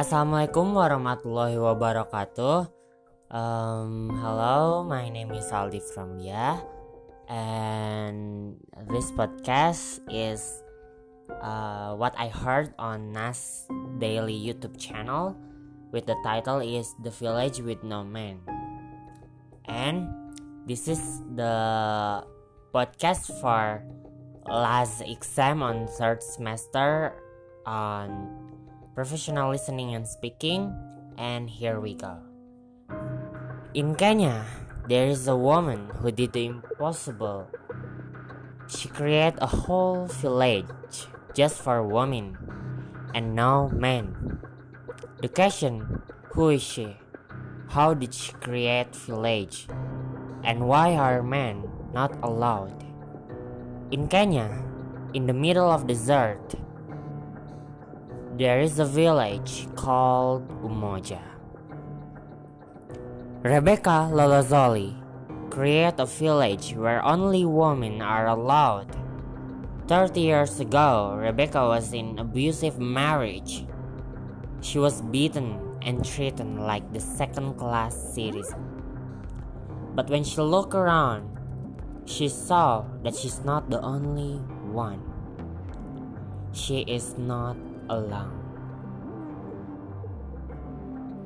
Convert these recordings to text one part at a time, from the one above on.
Assalamualaikum warahmatullahi wabarakatuh. Um, hello, my name is Aldi from Dia, and this podcast is uh, what I heard on Nas Daily YouTube channel, with the title is "The Village with No Man," and this is the podcast for last exam on third semester on professional listening and speaking, and here we go. In Kenya, there is a woman who did the impossible. She created a whole village just for women and no men. The question, who is she? How did she create village? And why are men not allowed? In Kenya, in the middle of desert, there is a village called Umoja. Rebecca Lolosoli created a village where only women are allowed. 30 years ago, Rebecca was in abusive marriage. She was beaten and treated like the second class citizen. But when she looked around, she saw that she's not the only one. She is not alone.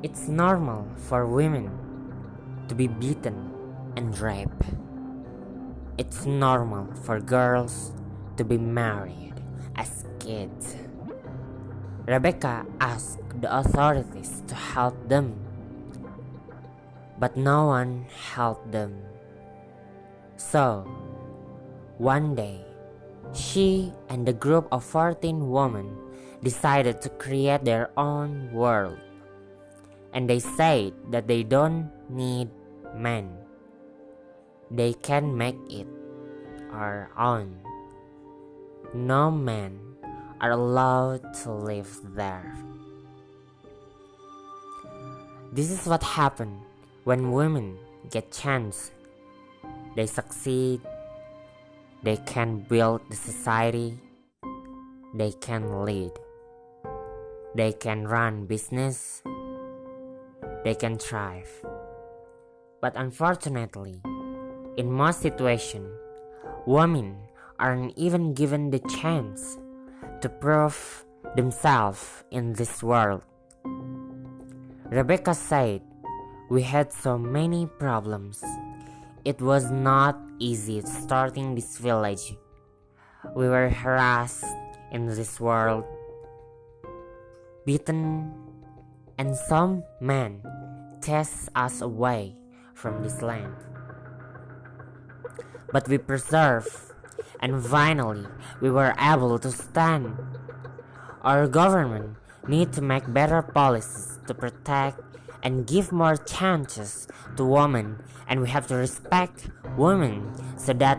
It's normal for women to be beaten and raped. It's normal for girls to be married as kids. Rebecca asked the authorities to help them, but no one helped them. So, one day, she and a group of 14 women decided to create their own world. And they said that they don't need men. They can make it our own. No men are allowed to live there. This is what happened when women get chance. They succeed. They can build the society. They can lead. They can run business. They can thrive. But unfortunately, in most situations, women aren't even given the chance to prove themselves in this world. Rebecca said, We had so many problems. It was not easy starting this village. We were harassed in this world beaten, and some men chased us away from this land. But we persevered, and finally we were able to stand. Our government need to make better policies to protect and give more chances to women and we have to respect women so that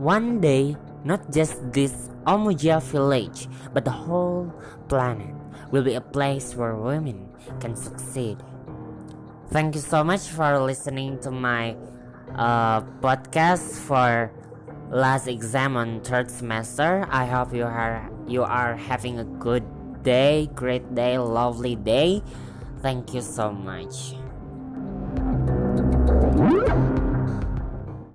one day not just this Umoja village but the whole planet will be a place where women can succeed. Thank you so much for listening to my uh, podcast for last exam on third semester. I hope you are you are having a good day, great day, lovely day. Thank you so much.